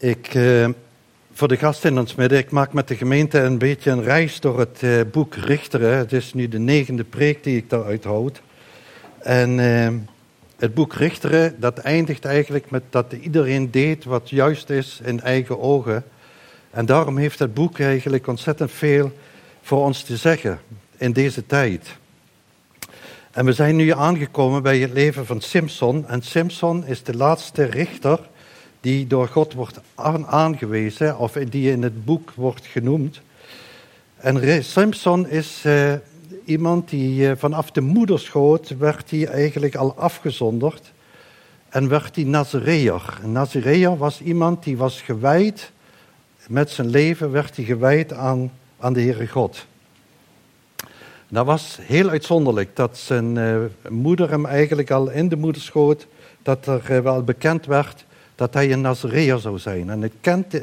Ik, uh, voor de gasten in ons midden, ik maak met de gemeente een beetje een reis door het uh, boek Richteren. Het is nu de negende preek die ik daaruit houd. En uh, het boek Richteren, dat eindigt eigenlijk met dat iedereen deed wat juist is in eigen ogen. En daarom heeft het boek eigenlijk ontzettend veel voor ons te zeggen in deze tijd. En we zijn nu aangekomen bij het leven van Simpson. En Simpson is de laatste richter die door God wordt aangewezen, of die in het boek wordt genoemd. En Simpson is uh, iemand die uh, vanaf de moederschoot werd hij eigenlijk al afgezonderd. En werd hij Nazareër. Een was iemand die was gewijd, met zijn leven werd hij gewijd aan, aan de Heere God. Dat was heel uitzonderlijk dat zijn uh, moeder hem eigenlijk al in de moederschoot, dat er wel bekend werd dat hij een Nazareër zou zijn. En het,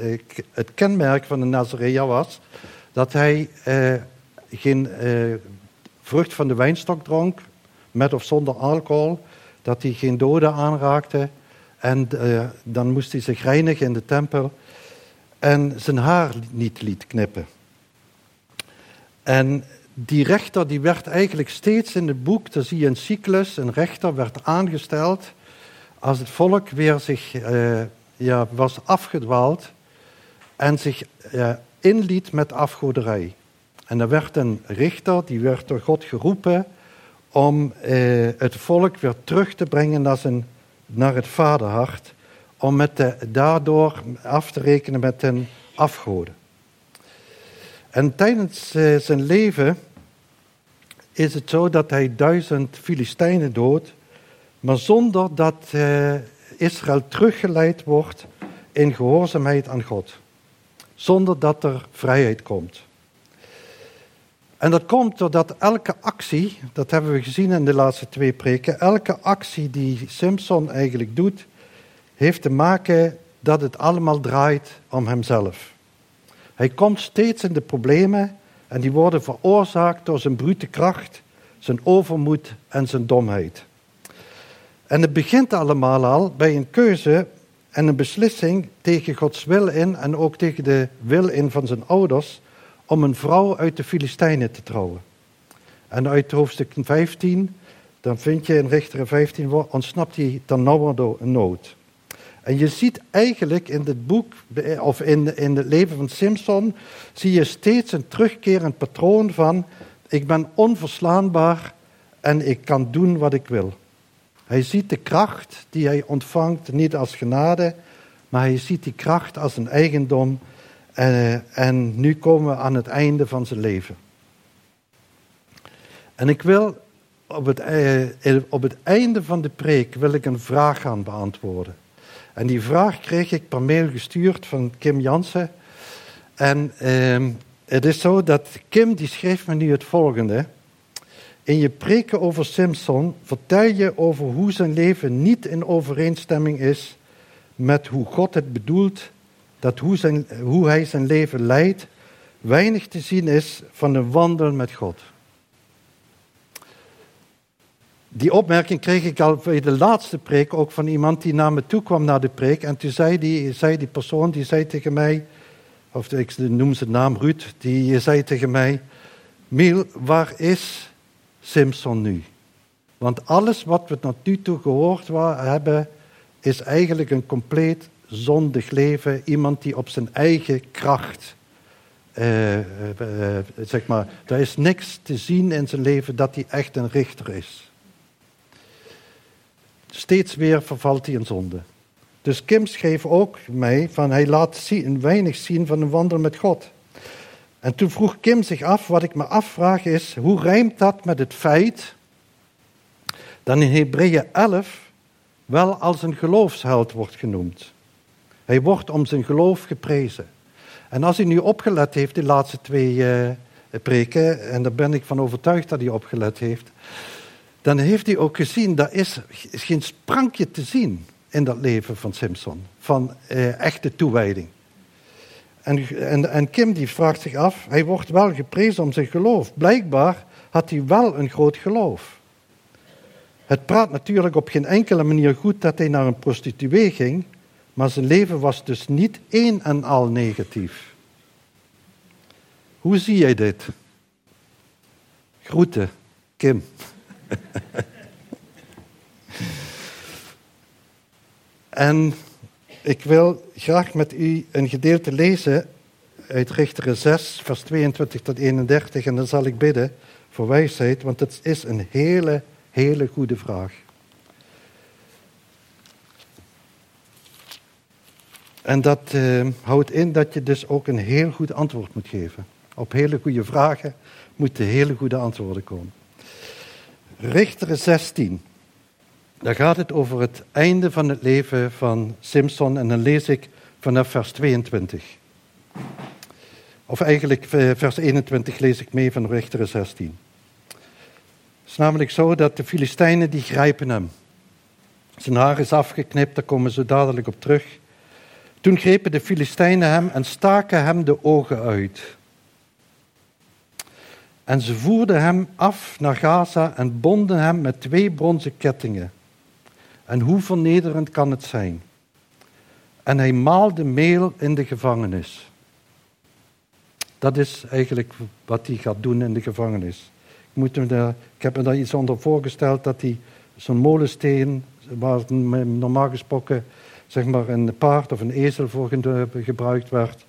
het kenmerk van een Nazareër was dat hij eh, geen eh, vrucht van de wijnstok dronk, met of zonder alcohol, dat hij geen doden aanraakte en eh, dan moest hij zich reinigen in de tempel en zijn haar niet liet knippen. En die rechter die werd eigenlijk steeds in het boek, daar zie je een cyclus, een rechter werd aangesteld als het volk weer zich uh, ja, was afgedwaald en zich inliet met afgoderij. En er werd een richter, die werd door God geroepen om uh, het volk weer terug te brengen naar, zijn, naar het vaderhart, om met de, daardoor af te rekenen met hun afgoden. En tijdens zijn leven is het zo dat hij duizend Filistijnen doodt maar zonder dat uh, Israël teruggeleid wordt in gehoorzaamheid aan God. Zonder dat er vrijheid komt. En dat komt doordat elke actie, dat hebben we gezien in de laatste twee preken, elke actie die Simpson eigenlijk doet, heeft te maken dat het allemaal draait om hemzelf. Hij komt steeds in de problemen en die worden veroorzaakt door zijn brute kracht, zijn overmoed en zijn domheid. En het begint allemaal al bij een keuze en een beslissing tegen Gods wil in en ook tegen de wil in van zijn ouders om een vrouw uit de Filistijnen te trouwen. En uit hoofdstuk 15, dan vind je in Richteren 15, ontsnapt hij dan nauwer nood. En je ziet eigenlijk in dit boek, of in, in het leven van Simpson, zie je steeds een terugkerend patroon van ik ben onverslaanbaar en ik kan doen wat ik wil. Hij ziet de kracht die hij ontvangt niet als genade, maar hij ziet die kracht als een eigendom. Uh, en nu komen we aan het einde van zijn leven. En ik wil op het, uh, op het einde van de preek wil ik een vraag gaan beantwoorden. En die vraag kreeg ik per mail gestuurd van Kim Jansen. En uh, het is zo dat Kim die schreef me nu het volgende. In je preken over Simpson vertel je over hoe zijn leven niet in overeenstemming is met hoe God het bedoelt, dat hoe, zijn, hoe hij zijn leven leidt, weinig te zien is van een wandel met God. Die opmerking kreeg ik al bij de laatste preek ook van iemand die naar me toe kwam naar de preek. En toen zei die, zei die persoon, die zei tegen mij, of ik noem zijn naam Ruud, die zei tegen mij, Miel, waar is Simpson nu. Want alles wat we tot nu toe gehoord hebben, is eigenlijk een compleet zondig leven. Iemand die op zijn eigen kracht, uh, uh, zeg maar, er is niks te zien in zijn leven dat hij echt een richter is. Steeds weer vervalt hij in zonde. Dus Kim schreef ook mij van hij laat zien, weinig zien van een wandel met God. En toen vroeg Kim zich af, wat ik me afvraag is, hoe rijmt dat met het feit dat in Hebreeën 11 wel als een geloofsheld wordt genoemd. Hij wordt om zijn geloof geprezen. En als hij nu opgelet heeft, de laatste twee uh, preken, en daar ben ik van overtuigd dat hij opgelet heeft, dan heeft hij ook gezien, dat is geen sprankje te zien in dat leven van Simpson, van uh, echte toewijding. En, en, en Kim die vraagt zich af, hij wordt wel geprezen om zijn geloof. Blijkbaar had hij wel een groot geloof. Het praat natuurlijk op geen enkele manier goed dat hij naar een prostituee ging, maar zijn leven was dus niet één en al negatief. Hoe zie jij dit? Groeten, Kim. en ik wil graag met u een gedeelte lezen uit Richteren 6, vers 22 tot 31. En dan zal ik bidden voor wijsheid, want het is een hele, hele goede vraag. En dat uh, houdt in dat je dus ook een heel goed antwoord moet geven. Op hele goede vragen moeten hele goede antwoorden komen. Richteren 16. Daar gaat het over het einde van het leven van Simpson en dan lees ik vanaf vers 22. Of eigenlijk eh, vers 21 lees ik mee van Richteren 16. Het is namelijk zo dat de Filistijnen die grijpen hem. Zijn haar is afgeknipt, daar komen ze dadelijk op terug. Toen grepen de Filistijnen hem en staken hem de ogen uit. En ze voerden hem af naar Gaza en bonden hem met twee bronzen kettingen. En hoe vernederend kan het zijn? En hij maalde meel in de gevangenis. Dat is eigenlijk wat hij gaat doen in de gevangenis. Ik, moet ik heb me daar iets onder voorgesteld dat hij zo'n molensteen, waar normaal gesproken zeg maar een paard of een ezel voor gebruikt werd.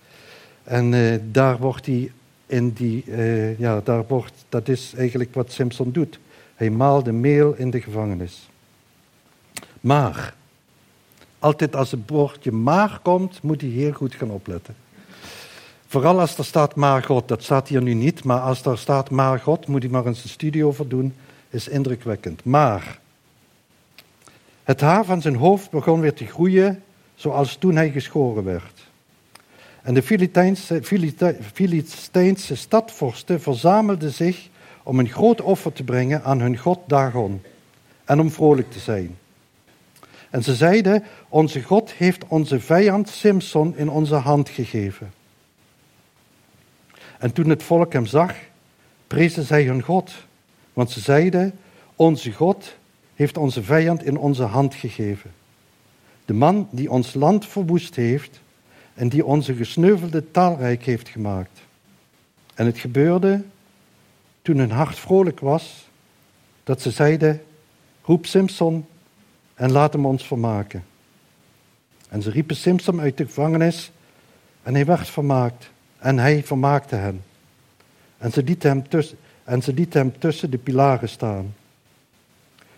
En uh, daar wordt hij in die, uh, ja, daar wordt, dat is eigenlijk wat Simpson doet. Hij maalde meel in de gevangenis. Maar, altijd als het woordje maar komt, moet hij heel goed gaan opletten. Vooral als er staat maar God, dat staat hier nu niet, maar als er staat maar God, moet hij maar eens een studie over doen, is indrukwekkend. Maar, het haar van zijn hoofd begon weer te groeien, zoals toen hij geschoren werd. En de Filistijnse stadvorsten verzamelden zich om een groot offer te brengen aan hun god Dagon en om vrolijk te zijn. En ze zeiden, onze God heeft onze vijand Simson in onze hand gegeven. En toen het volk hem zag, prezen zij hun God. Want ze zeiden, onze God heeft onze vijand in onze hand gegeven. De man die ons land verwoest heeft en die onze gesneuvelde taalrijk heeft gemaakt. En het gebeurde toen hun hart vrolijk was, dat ze zeiden, roep Simpson en laat hem ons vermaken. En ze riepen Simpson uit de gevangenis en hij werd vermaakt en hij vermaakte hen. En ze lieten hem tussen, en ze hem tussen de pilaren staan.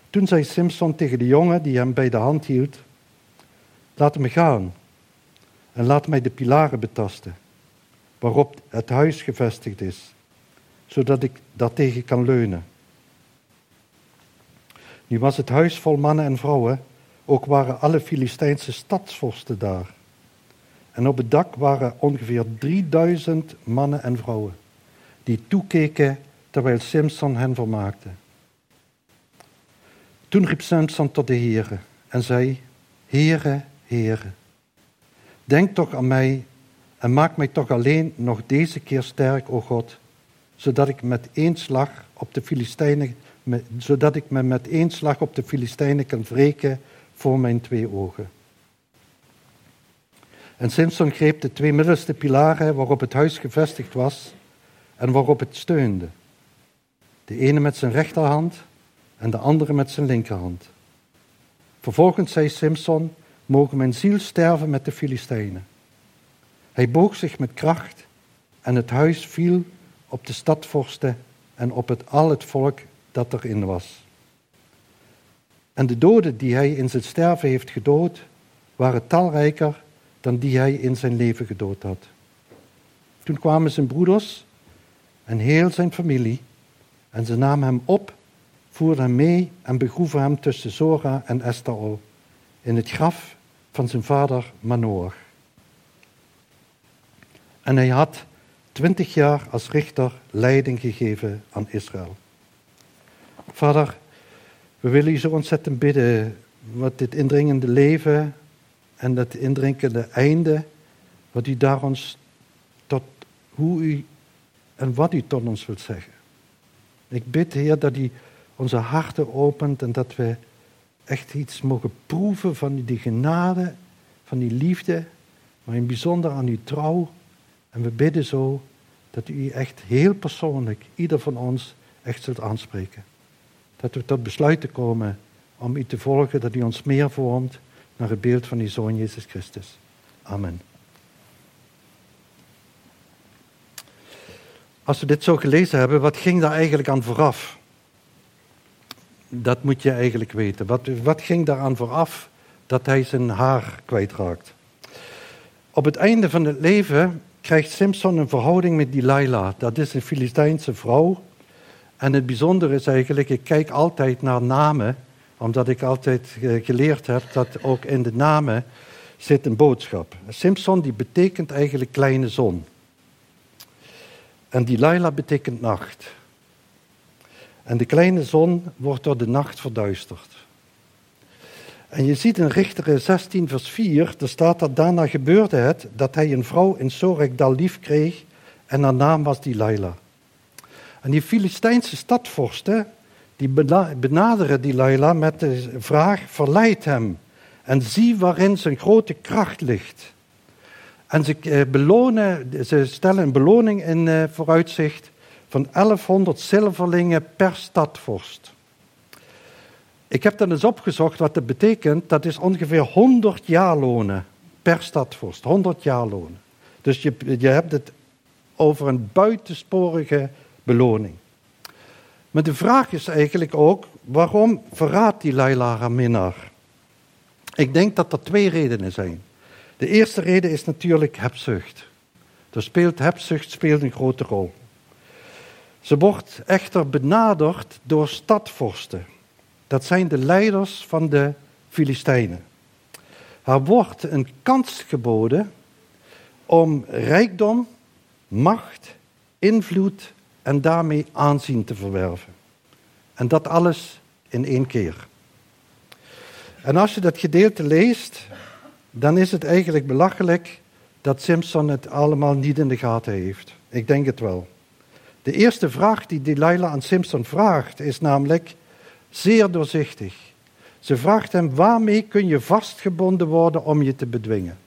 Toen zei Simpson tegen de jongen die hem bij de hand hield, laat me gaan en laat mij de pilaren betasten, waarop het huis gevestigd is, zodat ik daartegen kan leunen. Nu was het huis vol mannen en vrouwen, ook waren alle Filistijnse stadsvorsten daar. En op het dak waren ongeveer 3000 mannen en vrouwen, die toekeken terwijl Simpson hen vermaakte. Toen riep Simpson tot de heren en zei, Heren, heren, denk toch aan mij en maak mij toch alleen nog deze keer sterk, o God, zodat ik met één slag op de Filistijnen zodat ik me met één slag op de Filistijnen kan wreken voor mijn twee ogen. En Simpson greep de twee middelste pilaren waarop het huis gevestigd was en waarop het steunde. De ene met zijn rechterhand en de andere met zijn linkerhand. Vervolgens zei Simpson, mogen mijn ziel sterven met de Filistijnen. Hij boog zich met kracht en het huis viel op de stadvorsten en op het, al het volk dat erin was. En de doden die hij in zijn sterven heeft gedood, waren talrijker dan die hij in zijn leven gedood had. Toen kwamen zijn broeders en heel zijn familie en ze namen hem op, voerden hem mee en begroeven hem tussen Zora en Estaol in het graf van zijn vader Manoach. En hij had twintig jaar als richter leiding gegeven aan Israël. Vader, we willen u zo ontzettend bidden wat dit indringende leven en dat indringende einde, wat u daar ons tot hoe u en wat u tot ons wilt zeggen. Ik bid, Heer, dat u onze harten opent en dat we echt iets mogen proeven van die genade van uw liefde, maar in bijzonder aan uw trouw. En we bidden zo dat u echt heel persoonlijk, ieder van ons, echt zult aanspreken. Dat we tot besluiten komen om u te volgen, dat u ons meer vormt naar het beeld van uw Zoon Jezus Christus. Amen. Als we dit zo gelezen hebben, wat ging daar eigenlijk aan vooraf? Dat moet je eigenlijk weten. Wat, wat ging daar aan vooraf dat hij zijn haar kwijtraakt? Op het einde van het leven krijgt Simpson een verhouding met Delilah. Dat is een Filistijnse vrouw. En het bijzondere is eigenlijk, ik kijk altijd naar namen, omdat ik altijd geleerd heb dat ook in de namen zit een boodschap. Simpson die betekent eigenlijk kleine zon. En Delilah betekent nacht. En de kleine zon wordt door de nacht verduisterd. En je ziet in Richter 16, vers 4, er staat dat daarna gebeurde het dat hij een vrouw in Sorek lief kreeg en haar naam was Delilah. En die Filistijnse stadvorsten, die benaderen Delilah met de vraag, verleid hem en zie waarin zijn grote kracht ligt. En ze, eh, belonen, ze stellen een beloning in eh, vooruitzicht van 1100 zilverlingen per stadvorst. Ik heb dan eens opgezocht wat dat betekent. Dat is ongeveer 100 jaarlonen per stadvorst. 100 jaarlonen. Dus je, je hebt het over een buitensporige beloning. Maar de vraag is eigenlijk ook, waarom verraadt die Laila haar minnaar? Ik denk dat er twee redenen zijn. De eerste reden is natuurlijk hebzucht. Er speelt hebzucht speelt een grote rol. Ze wordt echter benaderd door stadvorsten. Dat zijn de leiders van de Filistijnen. Haar wordt een kans geboden om rijkdom, macht, invloed en daarmee aanzien te verwerven. En dat alles in één keer. En als je dat gedeelte leest, dan is het eigenlijk belachelijk dat Simpson het allemaal niet in de gaten heeft. Ik denk het wel. De eerste vraag die Delilah aan Simpson vraagt is namelijk zeer doorzichtig. Ze vraagt hem waarmee kun je vastgebonden worden om je te bedwingen.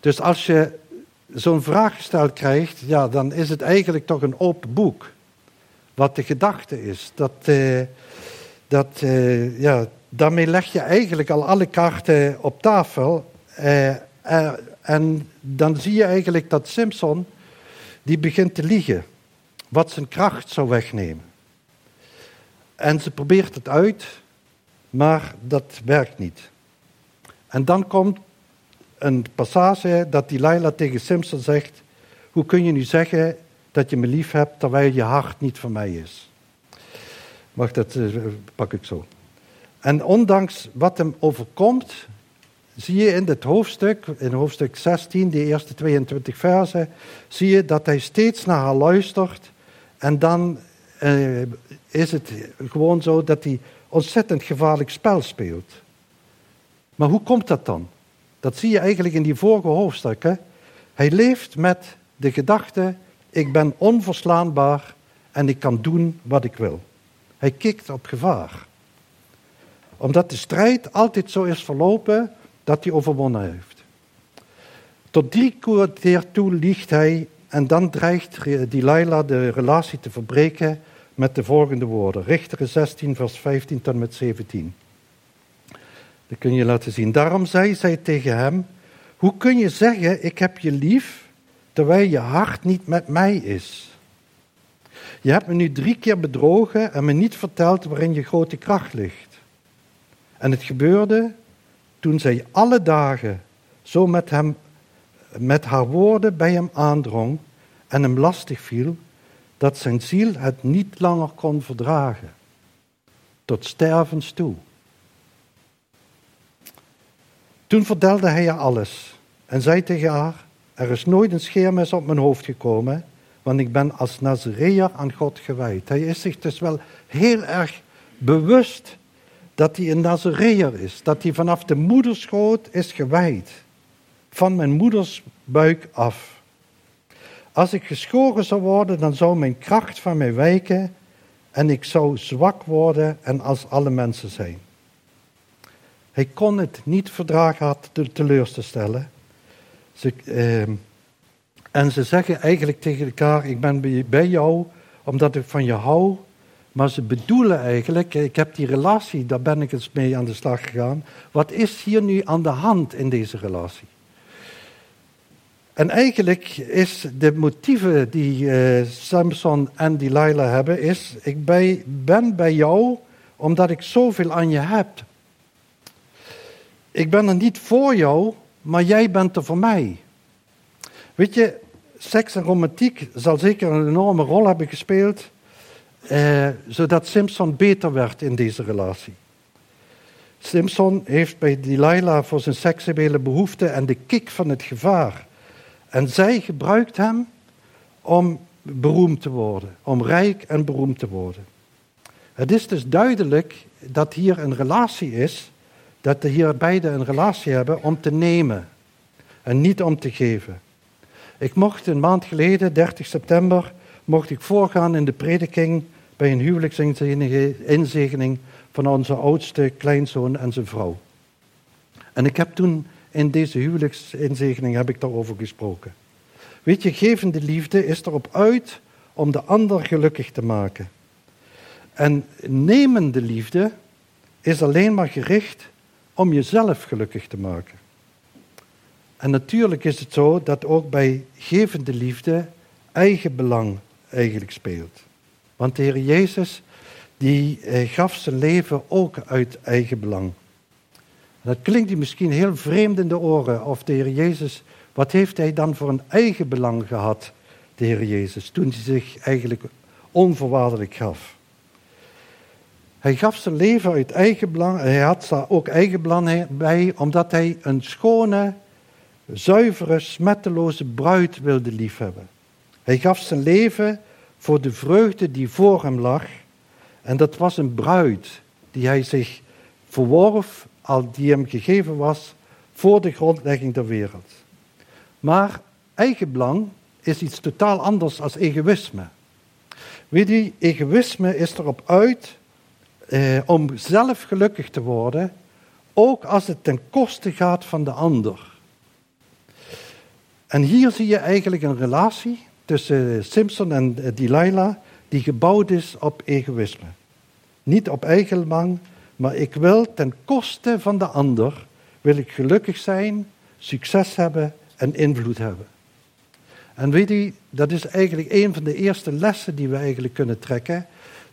Dus als je zo'n vraag gesteld krijgt, ja, dan is het eigenlijk toch een open boek. Wat de gedachte is. Dat, eh, dat, eh, ja, daarmee leg je eigenlijk al alle kaarten op tafel. Eh, en dan zie je eigenlijk dat Simpson, die begint te liegen. Wat zijn kracht zou wegnemen. En ze probeert het uit, maar dat werkt niet. En dan komt een passage dat Delilah tegen Simpson zegt: Hoe kun je nu zeggen dat je me lief hebt terwijl je hart niet van mij is? Wacht, dat eh, pak ik zo. En ondanks wat hem overkomt, zie je in dit hoofdstuk, in hoofdstuk 16, die eerste 22 versen, zie je dat hij steeds naar haar luistert. En dan eh, is het gewoon zo dat hij ontzettend gevaarlijk spel speelt. Maar hoe komt dat dan? Dat zie je eigenlijk in die vorige hoofdstukken. Hij leeft met de gedachte, ik ben onverslaanbaar en ik kan doen wat ik wil. Hij kikt op gevaar. Omdat de strijd altijd zo is verlopen dat hij overwonnen heeft. Tot drie keer toe liegt hij en dan dreigt Delilah de relatie te verbreken met de volgende woorden. Richter 16, vers 15 tot met 17. Dat kun je laten zien. Daarom zei zij tegen hem: Hoe kun je zeggen, ik heb je lief, terwijl je hart niet met mij is? Je hebt me nu drie keer bedrogen en me niet verteld waarin je grote kracht ligt. En het gebeurde toen zij alle dagen zo met, hem, met haar woorden bij hem aandrong en hem lastig viel, dat zijn ziel het niet langer kon verdragen, tot stervens toe. Toen vertelde hij haar alles en zei tegen haar, er is nooit een scheermes op mijn hoofd gekomen, want ik ben als Nazareër aan God gewijd. Hij is zich dus wel heel erg bewust dat hij een Nazareër is, dat hij vanaf de moederschoot is gewijd, van mijn moeders buik af. Als ik geschoren zou worden, dan zou mijn kracht van mij wijken en ik zou zwak worden en als alle mensen zijn. Hij kon het niet verdragen haar teleur te stellen. Ze, ehm, en ze zeggen eigenlijk tegen elkaar: Ik ben bij jou omdat ik van je hou. Maar ze bedoelen eigenlijk: Ik heb die relatie, daar ben ik eens mee aan de slag gegaan. Wat is hier nu aan de hand in deze relatie? En eigenlijk is de motieven die uh, Samson en Delilah hebben, is: Ik ben bij jou omdat ik zoveel aan je heb. Ik ben er niet voor jou, maar jij bent er voor mij. Weet je, seks en romantiek zal zeker een enorme rol hebben gespeeld, eh, zodat Simpson beter werd in deze relatie. Simpson heeft bij Delilah voor zijn seksuele behoeften en de kick van het gevaar. En zij gebruikt hem om beroemd te worden, om rijk en beroemd te worden. Het is dus duidelijk dat hier een relatie is, dat de hier beide een relatie hebben om te nemen en niet om te geven. Ik mocht een maand geleden, 30 september, mocht ik voorgaan in de prediking bij een huwelijksinzegening van onze oudste kleinzoon en zijn vrouw. En ik heb toen in deze huwelijksinzegening heb ik daarover gesproken. Weet je, gevende liefde is erop uit om de ander gelukkig te maken. En nemende liefde is alleen maar gericht om jezelf gelukkig te maken. En natuurlijk is het zo dat ook bij gevende liefde eigen belang eigenlijk speelt. Want de Heer Jezus die eh, gaf zijn leven ook uit eigen belang. Dat klinkt misschien heel vreemd in de oren. Of de Heer Jezus, wat heeft hij dan voor een eigen belang gehad, de Heer Jezus, toen hij zich eigenlijk onvoorwaardelijk gaf? Hij gaf zijn leven uit eigen belang. Hij had daar ook eigen belang bij, omdat hij een schone, zuivere, smetteloze bruid wilde liefhebben. Hij gaf zijn leven voor de vreugde die voor hem lag. En dat was een bruid die hij zich verworf, al die hem gegeven was, voor de grondlegging der wereld. Maar eigenbelang is iets totaal anders dan egoïsme. Weet u, egoïsme is erop uit eh, om zelf gelukkig te worden, ook als het ten koste gaat van de ander. En hier zie je eigenlijk een relatie tussen Simpson en Delilah die gebouwd is op egoïsme. Niet op eigenbelang, maar ik wil ten koste van de ander, wil ik gelukkig zijn, succes hebben en invloed hebben. En weet u, dat is eigenlijk een van de eerste lessen die we eigenlijk kunnen trekken.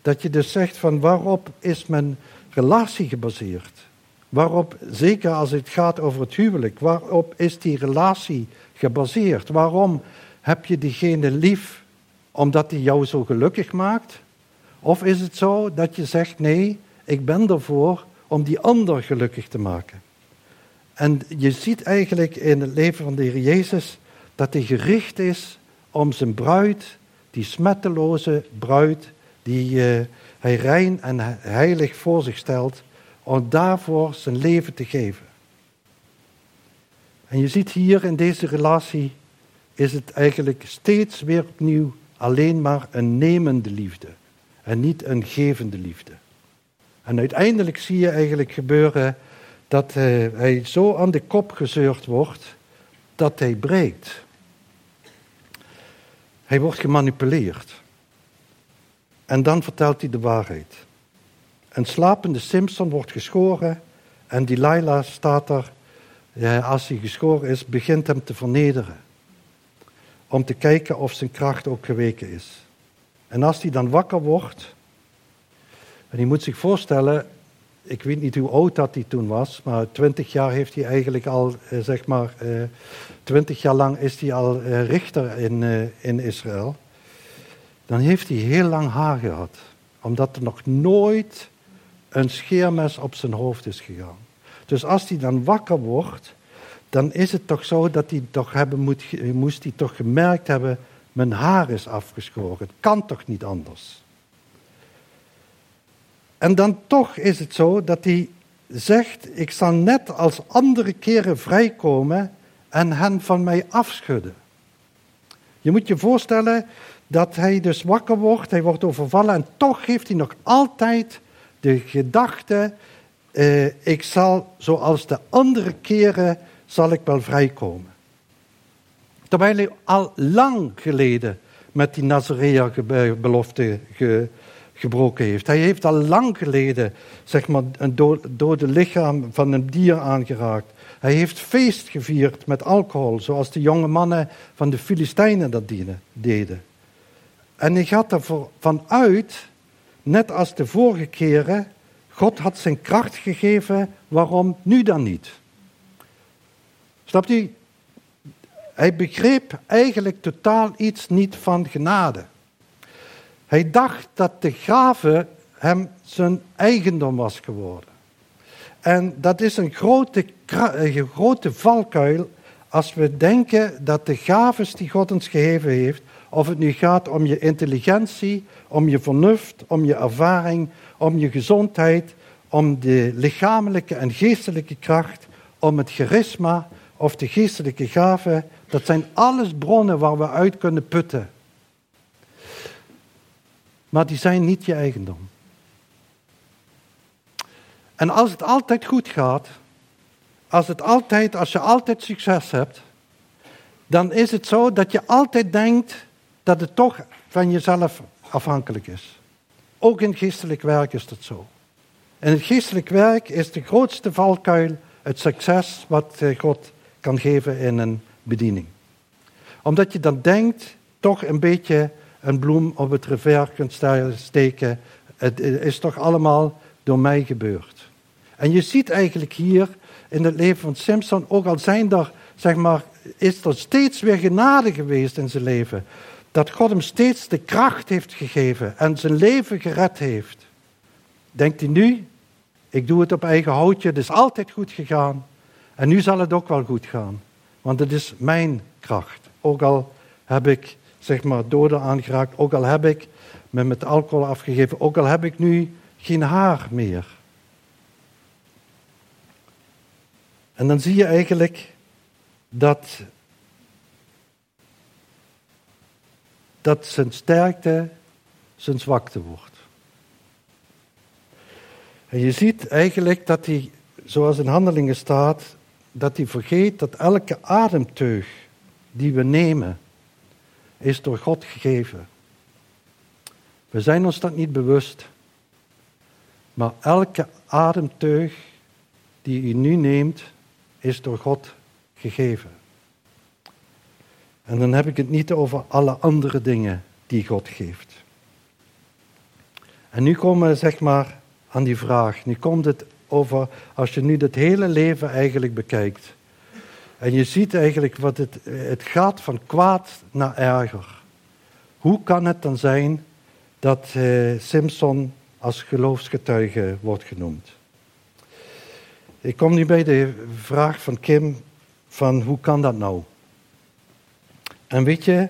Dat je dus zegt van waarop is mijn relatie gebaseerd? Waarop, zeker als het gaat over het huwelijk, waarop is die relatie gebaseerd? Waarom heb je diegene lief omdat hij jou zo gelukkig maakt? Of is het zo dat je zegt nee, ik ben ervoor om die ander gelukkig te maken? En je ziet eigenlijk in het leven van de Heer Jezus dat hij gericht is om zijn bruid, die smetteloze bruid, die uh, hij rein en heilig voor zich stelt, om daarvoor zijn leven te geven. En je ziet hier in deze relatie is het eigenlijk steeds weer opnieuw alleen maar een nemende liefde en niet een gevende liefde. En uiteindelijk zie je eigenlijk gebeuren dat uh, hij zo aan de kop gezeurd wordt dat hij breekt. Hij wordt gemanipuleerd. En dan vertelt hij de waarheid. Een slapende Simpson wordt geschoren en Delilah staat er, als hij geschoren is, begint hem te vernederen. Om te kijken of zijn kracht ook geweken is. En als hij dan wakker wordt, en hij moet zich voorstellen, ik weet niet hoe oud dat hij toen was, maar twintig jaar heeft hij eigenlijk al, eh, zeg maar, eh, twintig jaar lang is hij al eh, richter in, in Israël dan heeft hij heel lang haar gehad. Omdat er nog nooit een scheermes op zijn hoofd is gegaan. Dus als hij dan wakker wordt, dan is het toch zo dat hij toch hebben moet, moest hij toch gemerkt hebben, mijn haar is afgeschoren. Het kan toch niet anders. En dan toch is het zo dat hij zegt, ik zal net als andere keren vrijkomen en hen van mij afschudden. Je moet je voorstellen, dat hij dus wakker wordt, hij wordt overvallen en toch heeft hij nog altijd de gedachte, eh, ik zal, zoals de andere keren, zal ik wel vrijkomen. Terwijl hij al lang geleden met die Nazarea-belofte ge, gebroken heeft. Hij heeft al lang geleden zeg maar, een dode lichaam van een dier aangeraakt. Hij heeft feest gevierd met alcohol, zoals de jonge mannen van de Filistijnen dat deden. En hij gaat ervan uit, net als de vorige keren, God had zijn kracht gegeven, waarom nu dan niet? Snapt u? Hij begreep eigenlijk totaal iets niet van genade. Hij dacht dat de gave hem zijn eigendom was geworden. En dat is een grote, een grote valkuil als we denken dat de gaves die God ons gegeven heeft, of het nu gaat om je intelligentie, om je vernuft, om je ervaring, om je gezondheid, om de lichamelijke en geestelijke kracht, om het charisma of de geestelijke gaven, dat zijn alles bronnen waar we uit kunnen putten. Maar die zijn niet je eigendom. En als het altijd goed gaat, als, het altijd, als je altijd succes hebt, dan is het zo dat je altijd denkt dat het toch van jezelf afhankelijk is. Ook in geestelijk werk is dat zo. In het geestelijk werk is de grootste valkuil het succes wat eh, God kan geven in een bediening. Omdat je dan denkt, toch een beetje een bloem op het revers kunt steken. Het is toch allemaal door mij gebeurd. En je ziet eigenlijk hier in het leven van Simpson, ook al zijn er, zeg maar, is er steeds weer genade geweest in zijn leven. Dat God hem steeds de kracht heeft gegeven en zijn leven gered heeft. Denkt hij nu, ik doe het op eigen houtje, het is altijd goed gegaan. En nu zal het ook wel goed gaan. Want het is mijn kracht. Ook al heb ik, zeg maar, doden aangeraakt, ook al heb ik me met alcohol afgegeven, ook al heb ik nu geen haar meer. En dan zie je eigenlijk dat, dat zijn sterkte zijn zwakte wordt. En je ziet eigenlijk dat hij, zoals in handelingen staat, dat hij vergeet dat elke ademteug die we nemen, is door God gegeven. We zijn ons dat niet bewust. Maar elke ademteug die u nu neemt, is door God gegeven. En dan heb ik het niet over alle andere dingen die God geeft. En nu komen we zeg maar aan die vraag. Nu komt het over, als je nu het hele leven eigenlijk bekijkt. En je ziet eigenlijk wat het, het gaat van kwaad naar erger. Hoe kan het dan zijn dat eh, Simpson als geloofsgetuige wordt genoemd? Ik kom nu bij de vraag van Kim van hoe kan dat nou? En weet je,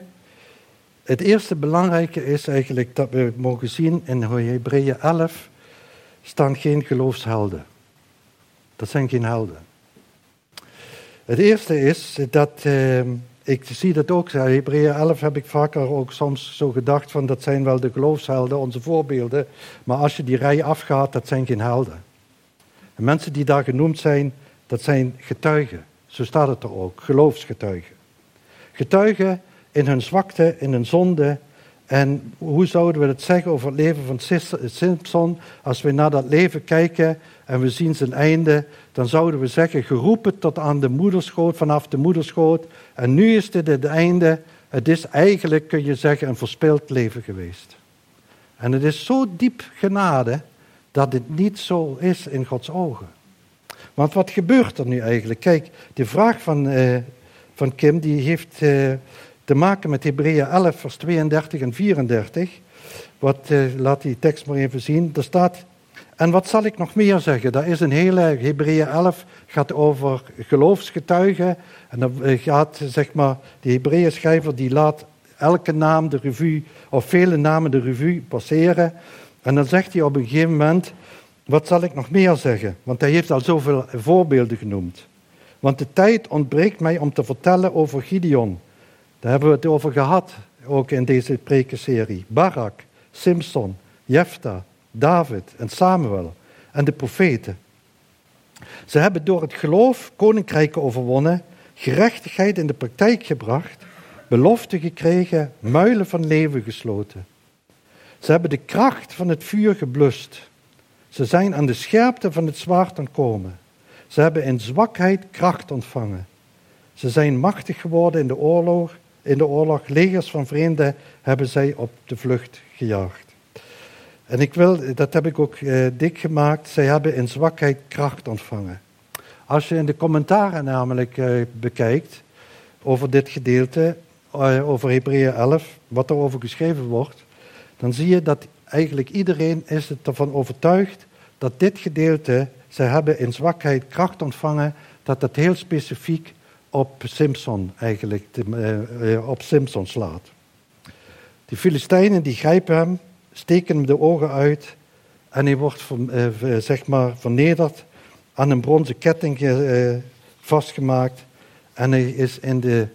het eerste belangrijke is eigenlijk dat we mogen zien in Hebreeën 11 staan geen geloofshelden. Dat zijn geen helden. Het eerste is dat, uh, ik zie dat ook, Hebreeën 11 heb ik vaker ook soms zo gedacht van dat zijn wel de geloofshelden, onze voorbeelden. Maar als je die rij afgaat, dat zijn geen helden. De mensen die daar genoemd zijn, dat zijn getuigen. Zo staat het er ook, geloofsgetuigen. Getuigen in hun zwakte, in hun zonde. En hoe zouden we het zeggen over het leven van Simpson? Als we naar dat leven kijken en we zien zijn einde, dan zouden we zeggen, geroepen tot aan de moederschoot, vanaf de moederschoot. En nu is dit het einde. Het is eigenlijk, kun je zeggen, een verspild leven geweest. En het is zo diep genade dat dit niet zo is in Gods ogen. Want wat gebeurt er nu eigenlijk? Kijk, de vraag van, uh, van Kim die heeft uh, te maken met Hebreeën 11, vers 32 en 34. Wat, uh, laat die tekst maar even zien. Er staat, en wat zal ik nog meer zeggen? Dat is een hele, Hebreeën 11 gaat over geloofsgetuigen. En dan gaat, zeg maar, de Hebreeën schrijver die laat elke naam de revue, of vele namen de revue passeren. En dan zegt hij op een gegeven moment, wat zal ik nog meer zeggen? Want hij heeft al zoveel voorbeelden genoemd. Want de tijd ontbreekt mij om te vertellen over Gideon. Daar hebben we het over gehad, ook in deze prekenserie. Barak, Simpson, Jefta, David en Samuel en de profeten. Ze hebben door het geloof koninkrijken overwonnen, gerechtigheid in de praktijk gebracht, beloften gekregen, muilen van leven gesloten. Ze hebben de kracht van het vuur geblust. Ze zijn aan de scherpte van het zwaard ontkomen. Ze hebben in zwakheid kracht ontvangen. Ze zijn machtig geworden in de oorlog. In de oorlog legers van vreemden hebben zij op de vlucht gejaagd. En ik wil, dat heb ik ook eh, dik gemaakt, zij hebben in zwakheid kracht ontvangen. Als je in de commentaren namelijk eh, bekijkt over dit gedeelte, eh, over Hebreeën 11, wat er over geschreven wordt, dan zie je dat eigenlijk iedereen is ervan overtuigd dat dit gedeelte, zij hebben in zwakheid kracht ontvangen, dat dat heel specifiek op Simpson eigenlijk, uh, op Simpson slaat. De Filistijnen die grijpen hem, steken hem de ogen uit en hij wordt uh, zeg maar vernederd, aan een bronzen ketting vastgemaakt en hij is in de,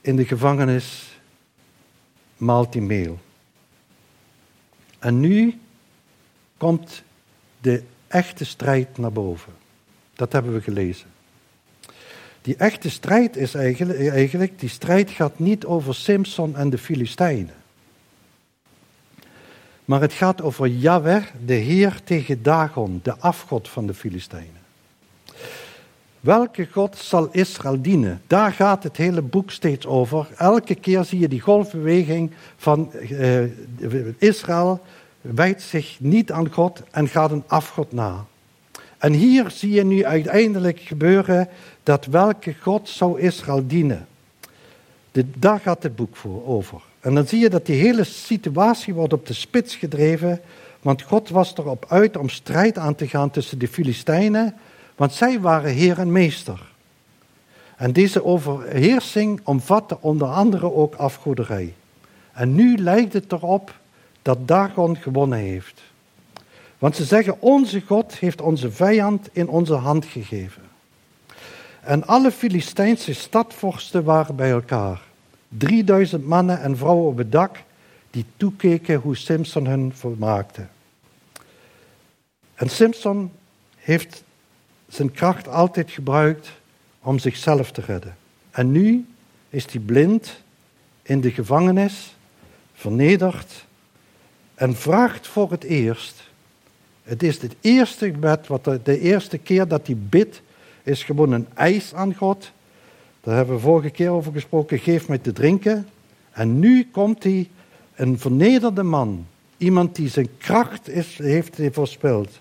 in de gevangenis maalt hij meel. En nu komt de echte strijd naar boven. Dat hebben we gelezen. Die echte strijd is eigenlijk, eigenlijk, die strijd gaat niet over Simpson en de Filistijnen. Maar het gaat over Yahweh, de Heer tegen Dagon, de afgod van de Filistijnen. Welke God zal Israël dienen? Daar gaat het hele boek steeds over. Elke keer zie je die golfbeweging van uh, Israël wijdt zich niet aan God en gaat een afgod na. En hier zie je nu uiteindelijk gebeuren dat welke God zou Israël dienen. daar gaat het boek voor over. En dan zie je dat die hele situatie wordt op de spits gedreven, want God was erop uit om strijd aan te gaan tussen de Filistijnen, want zij waren heer en meester. En deze overheersing omvatte onder andere ook afgoderij. En nu lijkt het erop dat Dagon gewonnen heeft. Want ze zeggen, onze God heeft onze vijand in onze hand gegeven. En alle Filistijnse stadvorsten waren bij elkaar. 3000 mannen en vrouwen op het dak die toekeken hoe Simpson hen vermaakte. En Simpson heeft zijn kracht altijd gebruikt om zichzelf te redden. En nu is hij blind in de gevangenis, vernederd en vraagt voor het eerst. Het is het eerste gebed, wat de, eerste keer dat hij bidt, is gewoon een eis aan God. Daar hebben we vorige keer over gesproken. Geef mij te drinken. En nu komt hij, een vernederde man. Iemand die zijn kracht heeft voorspeld.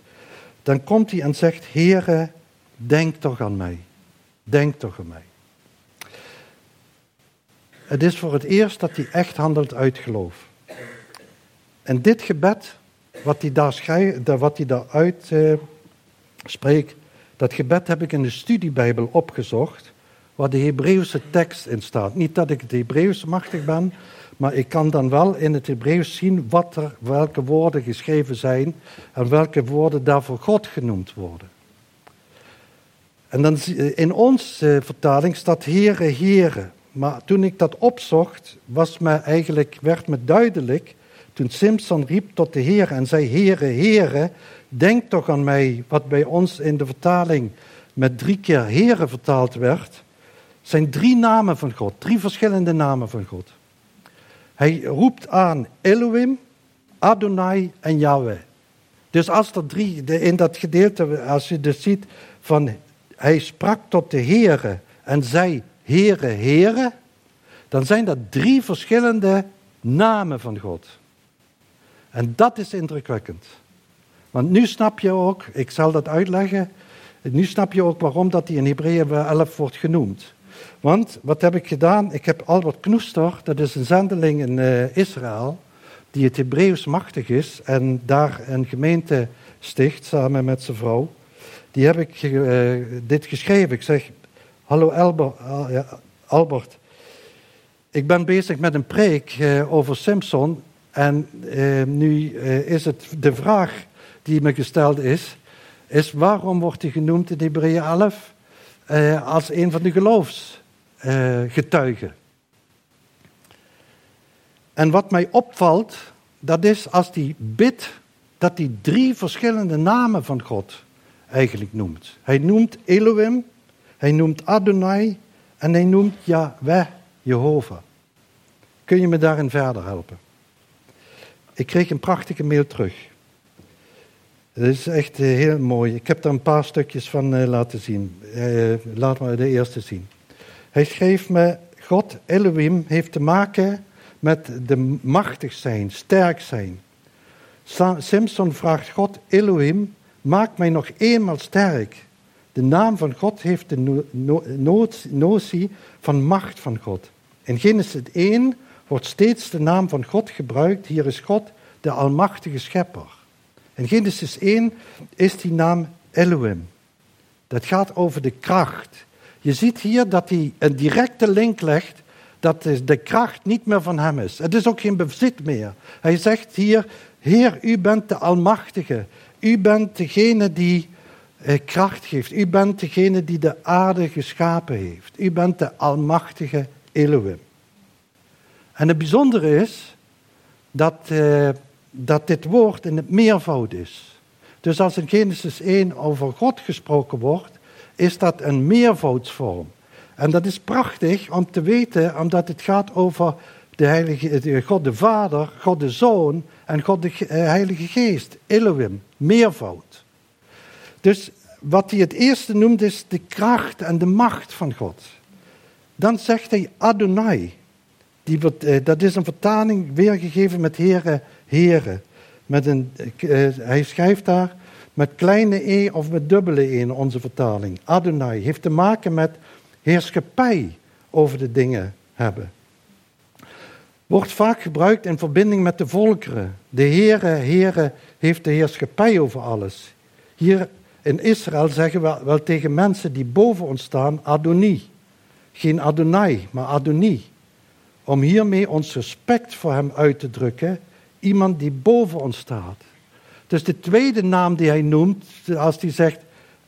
Dan komt hij en zegt, Heere, denk toch aan mij. Denk toch aan mij. Het is voor het eerst dat hij echt handelt uit geloof. En dit gebed, wat hij daar, schrijft, wat daar uitspreekt, uh, dat gebed heb ik in de studiebijbel opgezocht, waar de Hebreeuwse tekst in staat. Niet dat ik het Hebreeuws machtig ben, maar ik kan dan wel in het Hebreeuws zien wat er, welke woorden geschreven zijn en welke woorden daarvoor God genoemd worden. En dan in onze vertaling staat Heere, Heere. Maar toen ik dat opzocht, was me eigenlijk, werd me duidelijk toen Simpson riep tot de Heer en zei: Heere, Heere, denk toch aan mij, wat bij ons in de vertaling met drie keer Heere vertaald werd, zijn drie namen van God, drie verschillende namen van God. Hij roept aan Elohim, Adonai en Yahweh. Dus als er drie, in dat gedeelte, als je dus ziet van hij sprak tot de Heere en zei Heere, Heere, dan zijn dat drie verschillende namen van God. En dat is indrukwekkend. Want nu snap je ook, ik zal dat uitleggen, nu snap je ook waarom dat die in Hebreeën 11 wordt genoemd. Want wat heb ik gedaan? Ik heb Albert Knoester, dat is een zendeling in uh, Israël, die het Hebreeuws machtig is en daar een gemeente sticht samen met zijn vrouw. Die heb ik uh, dit geschreven. Ik zeg, hallo Albert, uh, Albert, ik ben bezig met een preek over Simpson en uh, nu uh, is het de vraag die me gesteld is, is waarom wordt hij genoemd in Hebreeën 11 uh, als een van de geloofsgetuigen? en wat mij opvalt, dat is als hij bidt, dat hij drie verschillende namen van God. eigenlijk noemt. Hij noemt Elohim, hij noemt Adonai en hij noemt Yahweh, Jehovah. Kun je me daarin verder helpen? Ik kreeg een prachtige mail terug. Dat is echt eh, heel mooi. Ik heb daar een paar stukjes van uh, laten zien. Uh, laat maar de eerste zien. Hij schreef me: God, Elohim, heeft te maken met de machtig zijn, sterk zijn. Simpson vraagt God, Elohim, maak mij nog eenmaal sterk. De naam van God heeft de notie van macht van God. In Genesis 1 wordt steeds de naam van God gebruikt. Hier is God de almachtige schepper. In Genesis 1 is die naam Elohim. Dat gaat over de kracht. Je ziet hier dat hij een directe link legt dat de kracht niet meer van hem is. Het is ook geen bezit meer. Hij zegt hier, Heer, u bent de Almachtige. U bent degene die eh, kracht geeft. U bent degene die de aarde geschapen heeft. U bent de Almachtige Elohim. En het bijzondere is dat, eh, dat dit woord in het meervoud is. Dus als in Genesis 1 over God gesproken wordt, is dat een meervoudsvorm. En dat is prachtig om te weten, omdat het gaat over de heilige, de God de Vader, God de Zoon en God de eh, Heilige Geest. Elohim, meervoud. Dus wat hij het eerste noemt is de kracht en de macht van God. Dan zegt hij Adonai. Die eh, dat is een vertaling weergegeven met heren, heren. Met een, eh, hij schrijft daar met kleine e of met dubbele e in onze vertaling. Adonai heeft te maken met heerschappij over de dingen hebben. Wordt vaak gebruikt in verbinding met de volkeren. De Heere, Heere heeft de heerschappij over alles. Hier in Israël zeggen we wel tegen mensen die boven ons staan, Adoni. Geen Adonai, maar Adoni. Om hiermee ons respect voor hem uit te drukken, iemand die boven ons staat. Dus de tweede naam die hij noemt, als hij zegt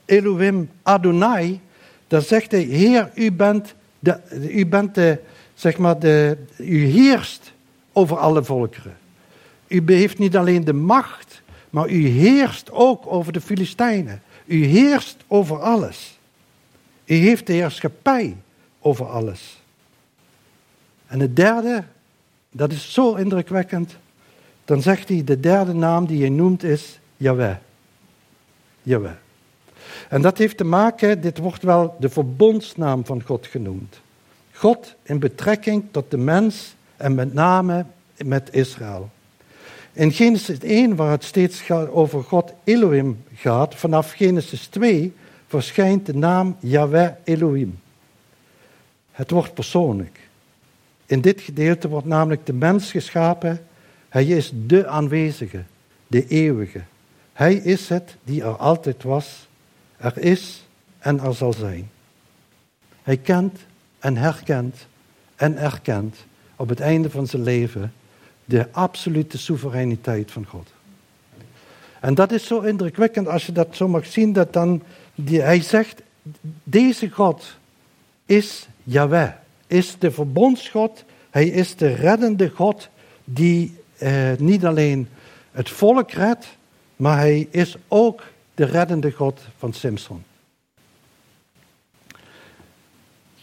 Elohim Adonai, dan zegt hij, Heer, u bent, de, u bent de, zeg maar, de, u heerst over alle volkeren. U heeft niet alleen de macht, maar u heerst ook over de Filistijnen. U heerst over alles. U heeft de heerschappij over alles. En het derde, dat is zo indrukwekkend, dan zegt hij, de derde naam die hij noemt is Yahweh. Yahweh. En dat heeft te maken, dit wordt wel de verbondsnaam van God genoemd. God in betrekking tot de mens en met name met Israël. In Genesis 1, waar het steeds over God Elohim gaat, vanaf Genesis 2 verschijnt de naam Yahweh Elohim. Het wordt persoonlijk. In dit gedeelte wordt namelijk de mens geschapen. Hij is de aanwezige, de eeuwige. Hij is het die er altijd was er is en er zal zijn. Hij kent en herkent en erkent op het einde van zijn leven de absolute soevereiniteit van God. En dat is zo indrukwekkend als je dat zo mag zien, dat dan die, hij zegt, deze God is Yahweh, is de verbondsgod, hij is de reddende God die eh, niet alleen het volk redt, maar hij is ook de reddende God van Simpson.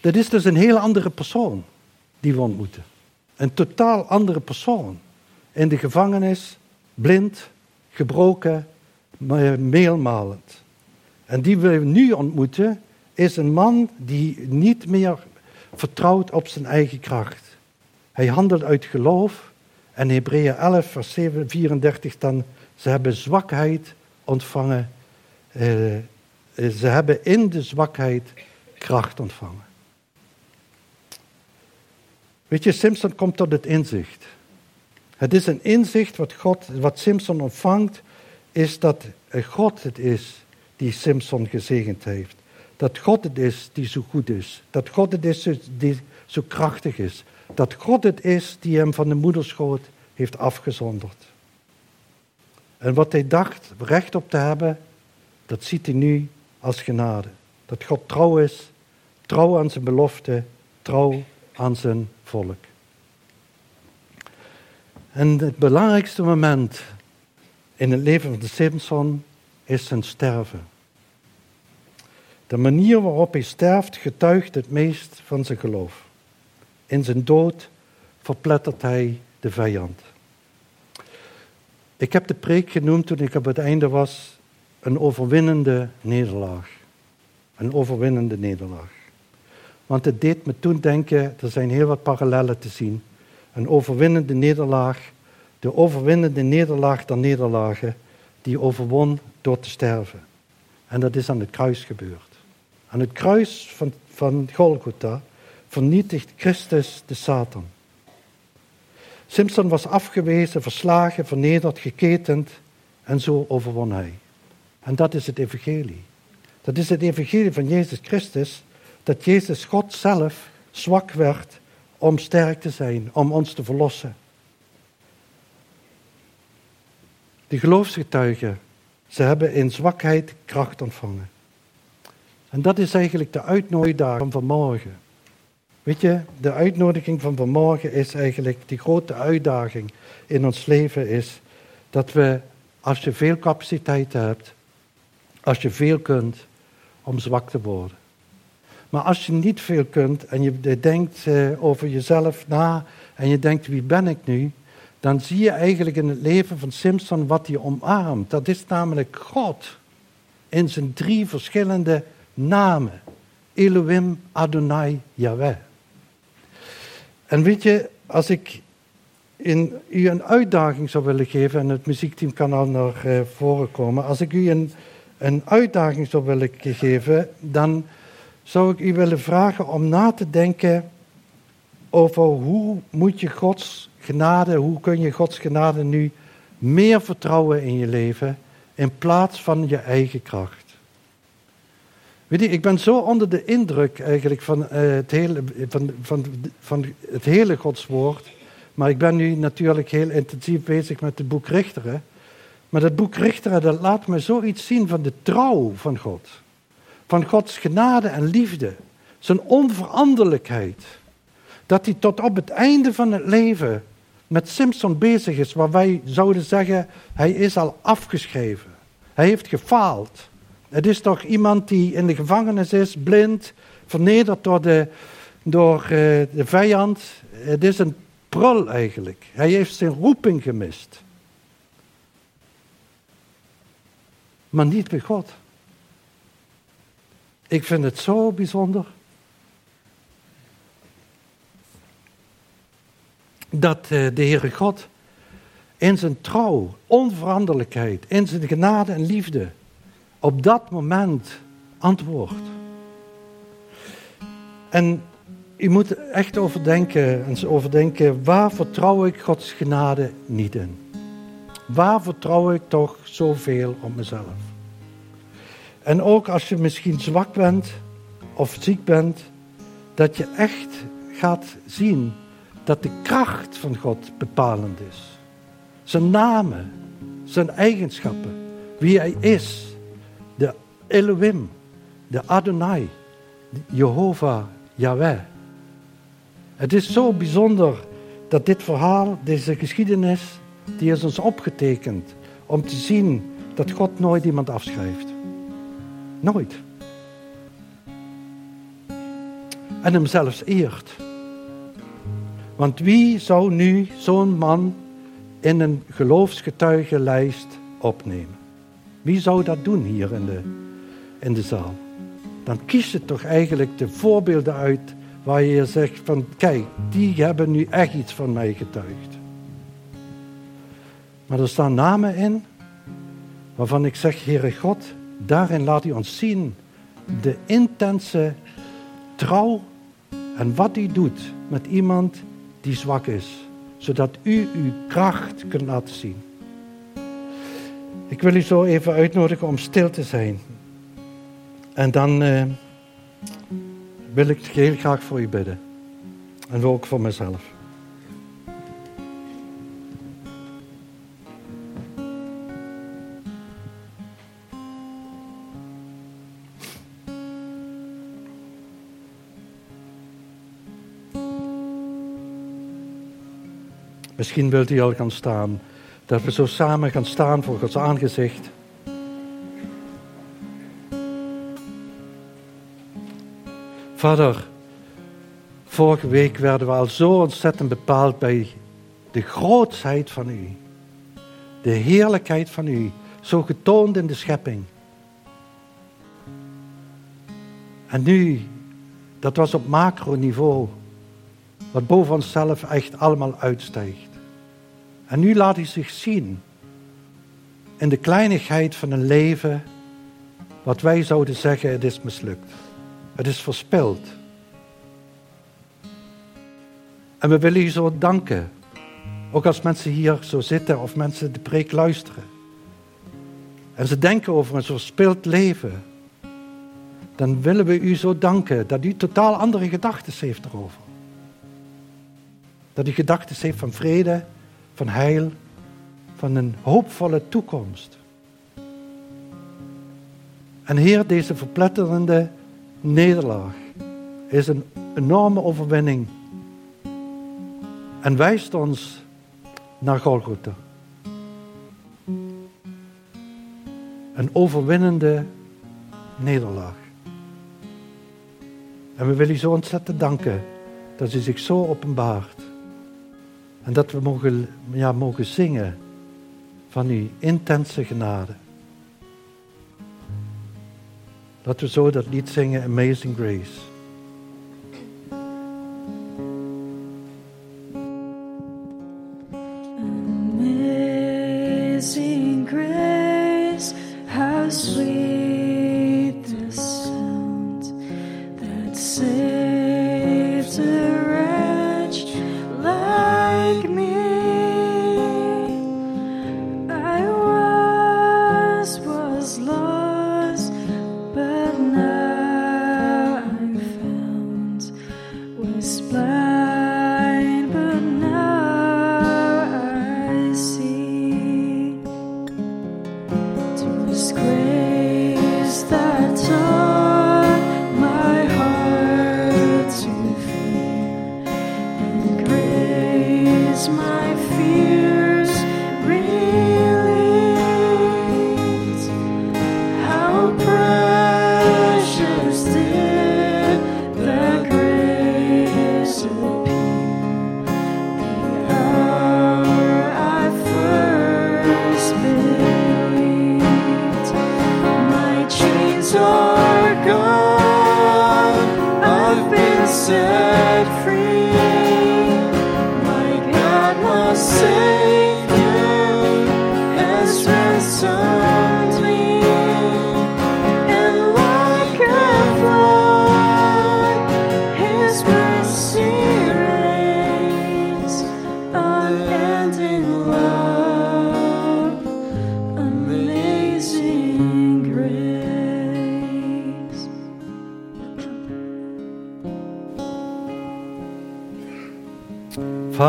Dat is dus een heel andere persoon die we ontmoeten. Een totaal andere persoon. In de gevangenis, blind, gebroken, meelmalend. En die we nu ontmoeten, is een man die niet meer vertrouwt op zijn eigen kracht. Hij handelt uit geloof. En Hebreeën 11, vers 34 dan, ze hebben zwakheid ontvangen eh, eh, ze hebben in de zwakheid kracht ontvangen. Weet je, Simpson komt tot het inzicht. Het is een inzicht wat, God, wat Simpson ontvangt, is dat God het is die Simpson gezegend heeft. Dat God het is die zo goed is. Dat God het is die zo krachtig is. Dat God het is die hem van de moederschoot heeft afgezonderd. En wat hij dacht recht op te hebben, dat ziet hij nu als genade. Dat God trouw is, trouw aan zijn belofte, trouw aan zijn volk. En het belangrijkste moment in het leven van de Simpson is zijn sterven. De manier waarop hij sterft getuigt het meest van zijn geloof. In zijn dood verplettert hij de vijand. Ik heb de preek genoemd toen ik op het einde was, een overwinnende nederlaag. Een overwinnende nederlaag. Want het deed me toen denken, er zijn heel wat parallellen te zien. Een overwinnende nederlaag, de overwinnende nederlaag der nederlagen, die overwon door te sterven. En dat is aan het kruis gebeurd. Aan het kruis van, van Golgotha vernietigt Christus de Satan. Simpson was afgewezen, verslagen, vernederd, geketend en zo overwon hij. En dat is het evangelie. Dat is het evangelie van Jezus Christus, dat Jezus God zelf zwak werd om sterk te zijn, om ons te verlossen. De geloofsgetuigen, ze hebben in zwakheid kracht ontvangen. En dat is eigenlijk de uitnodiging van vanmorgen. Weet je, de uitnodiging van vanmorgen is eigenlijk, die grote uitdaging in ons leven is, dat we, als je veel capaciteit hebt, als je veel kunt, om zwak te worden. Maar als je niet veel kunt en je denkt eh, over jezelf na en je denkt wie ben ik nu, dan zie je eigenlijk in het leven van Simpson wat hij omarmt. Dat is namelijk God in zijn drie verschillende namen. Elohim, Adonai, Yahweh. En weet je, als ik in, u een uitdaging zou willen geven, en het muziekteam kan al naar uh, voren komen, als ik u een, een uitdaging zou willen geven, dan zou ik u willen vragen om na te denken over hoe moet je Gods genade, hoe kun je Gods genade nu meer vertrouwen in je leven in plaats van je eigen kracht. Weet je, ik ben zo onder de indruk eigenlijk van, uh, het, hele, van, van, van het hele Godswoord. Maar ik ben nu natuurlijk heel intensief bezig met het boek Richteren. Maar dat boek Richteren dat laat me zoiets zien van de trouw van God. Van Gods genade en liefde. Zijn onveranderlijkheid. Dat hij tot op het einde van het leven met Simpson bezig is. Waar wij zouden zeggen, hij is al afgeschreven. Hij heeft gefaald. Het is toch iemand die in de gevangenis is, blind, vernederd door de, door, uh, de vijand. Het is een prul eigenlijk. Hij heeft zijn roeping gemist. Maar niet bij God. Ik vind het zo bijzonder. Dat uh, de Heere God in zijn trouw, onveranderlijkheid, in zijn genade en liefde op dat moment antwoord. En u moet echt overdenken, en overdenken, waar vertrouw ik Gods genade niet in? Waar vertrouw ik toch zoveel op mezelf? En ook als je misschien zwak bent of ziek bent, dat je echt gaat zien dat de kracht van God bepalend is. Zijn namen, zijn eigenschappen, wie hij is Elohim, de Adonai, Jehovah, Yahweh. Het is zo bijzonder dat dit verhaal, deze geschiedenis, die is ons opgetekend om te zien dat God nooit iemand afschrijft. Nooit. En hem zelfs eert. Want wie zou nu zo'n man in een geloofsgetuigenlijst opnemen? Wie zou dat doen hier in de, in de zaal? Dan kies je toch eigenlijk de voorbeelden uit waar je zegt van kijk, die hebben nu echt iets van mij getuigd. Maar er staan namen in waarvan ik zeg, Heere God, daarin laat u ons zien de intense trouw en wat u doet met iemand die zwak is, zodat u uw kracht kunt laten zien. Ik wil u zo even uitnodigen om stil te zijn. En dan uh, wil ik heel graag voor u bidden. En ook voor mezelf. Misschien wilt u al gaan staan. Dat we zo samen gaan staan voor Gods aangezicht. Vader, vorige week werden we al zo ontzettend bepaald bij de grootsheid van u. De heerlijkheid van u, zo getoond in de schepping. En nu, dat was op macroniveau, wat boven onszelf echt allemaal uitstijgt. En nu laat hij zich zien in de kleinigheid van een leven, wat wij zouden zeggen, het is mislukt. Het is verspild. En we willen u zo danken. Ook als mensen hier zo zitten of mensen de preek luisteren. En ze denken over een verspild leven. Dan willen we u zo danken dat u totaal andere gedachten heeft erover. Dat u gedachten heeft van vrede, van heil, van een hoopvolle toekomst. En Heer, deze verpletterende nederlaag is een enorme overwinning en wijst ons naar Golgotha. Een overwinnende nederlaag. En we willen u zo ontzettend danken dat u zich zo openbaart. En dat we mogen, ja, mogen zingen van uw intense genade. Laten we zo dat lied zingen, Amazing Grace.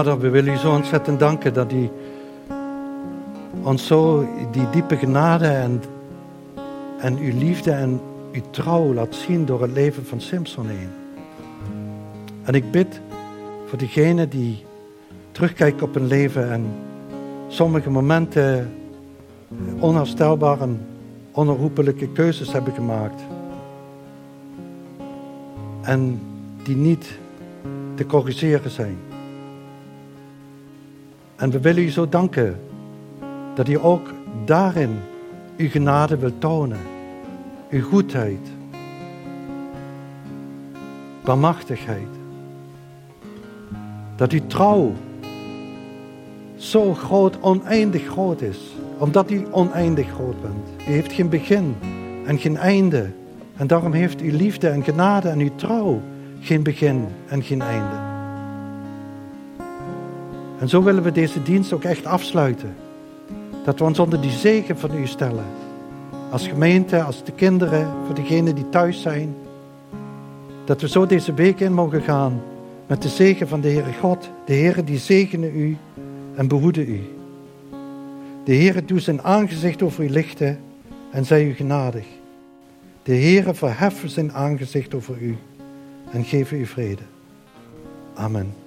Vader, we willen u zo ontzettend danken dat u ons zo die diepe genade en, en uw liefde en uw trouw laat zien door het leven van Simpson heen. En ik bid voor diegenen die terugkijken op hun leven en sommige momenten onherstelbare en onherroepelijke keuzes hebben gemaakt. En die niet te corrigeren zijn. En we willen u zo danken dat u ook daarin uw genade wil tonen. Uw goedheid. Barmachtigheid. Dat uw trouw zo groot, oneindig groot is. Omdat u oneindig groot bent. U heeft geen begin en geen einde. En daarom heeft uw liefde en genade en uw trouw geen begin en geen einde. En zo willen we deze dienst ook echt afsluiten. Dat we ons onder die zegen van u stellen. Als gemeente, als de kinderen, voor degenen die thuis zijn. Dat we zo deze week in mogen gaan met de zegen van de Heere God. De Heere die zegene u en behoede u. De Heere doet zijn aangezicht over u lichten en zij u genadig. De Heere verheffen zijn aangezicht over u en geven u vrede. Amen.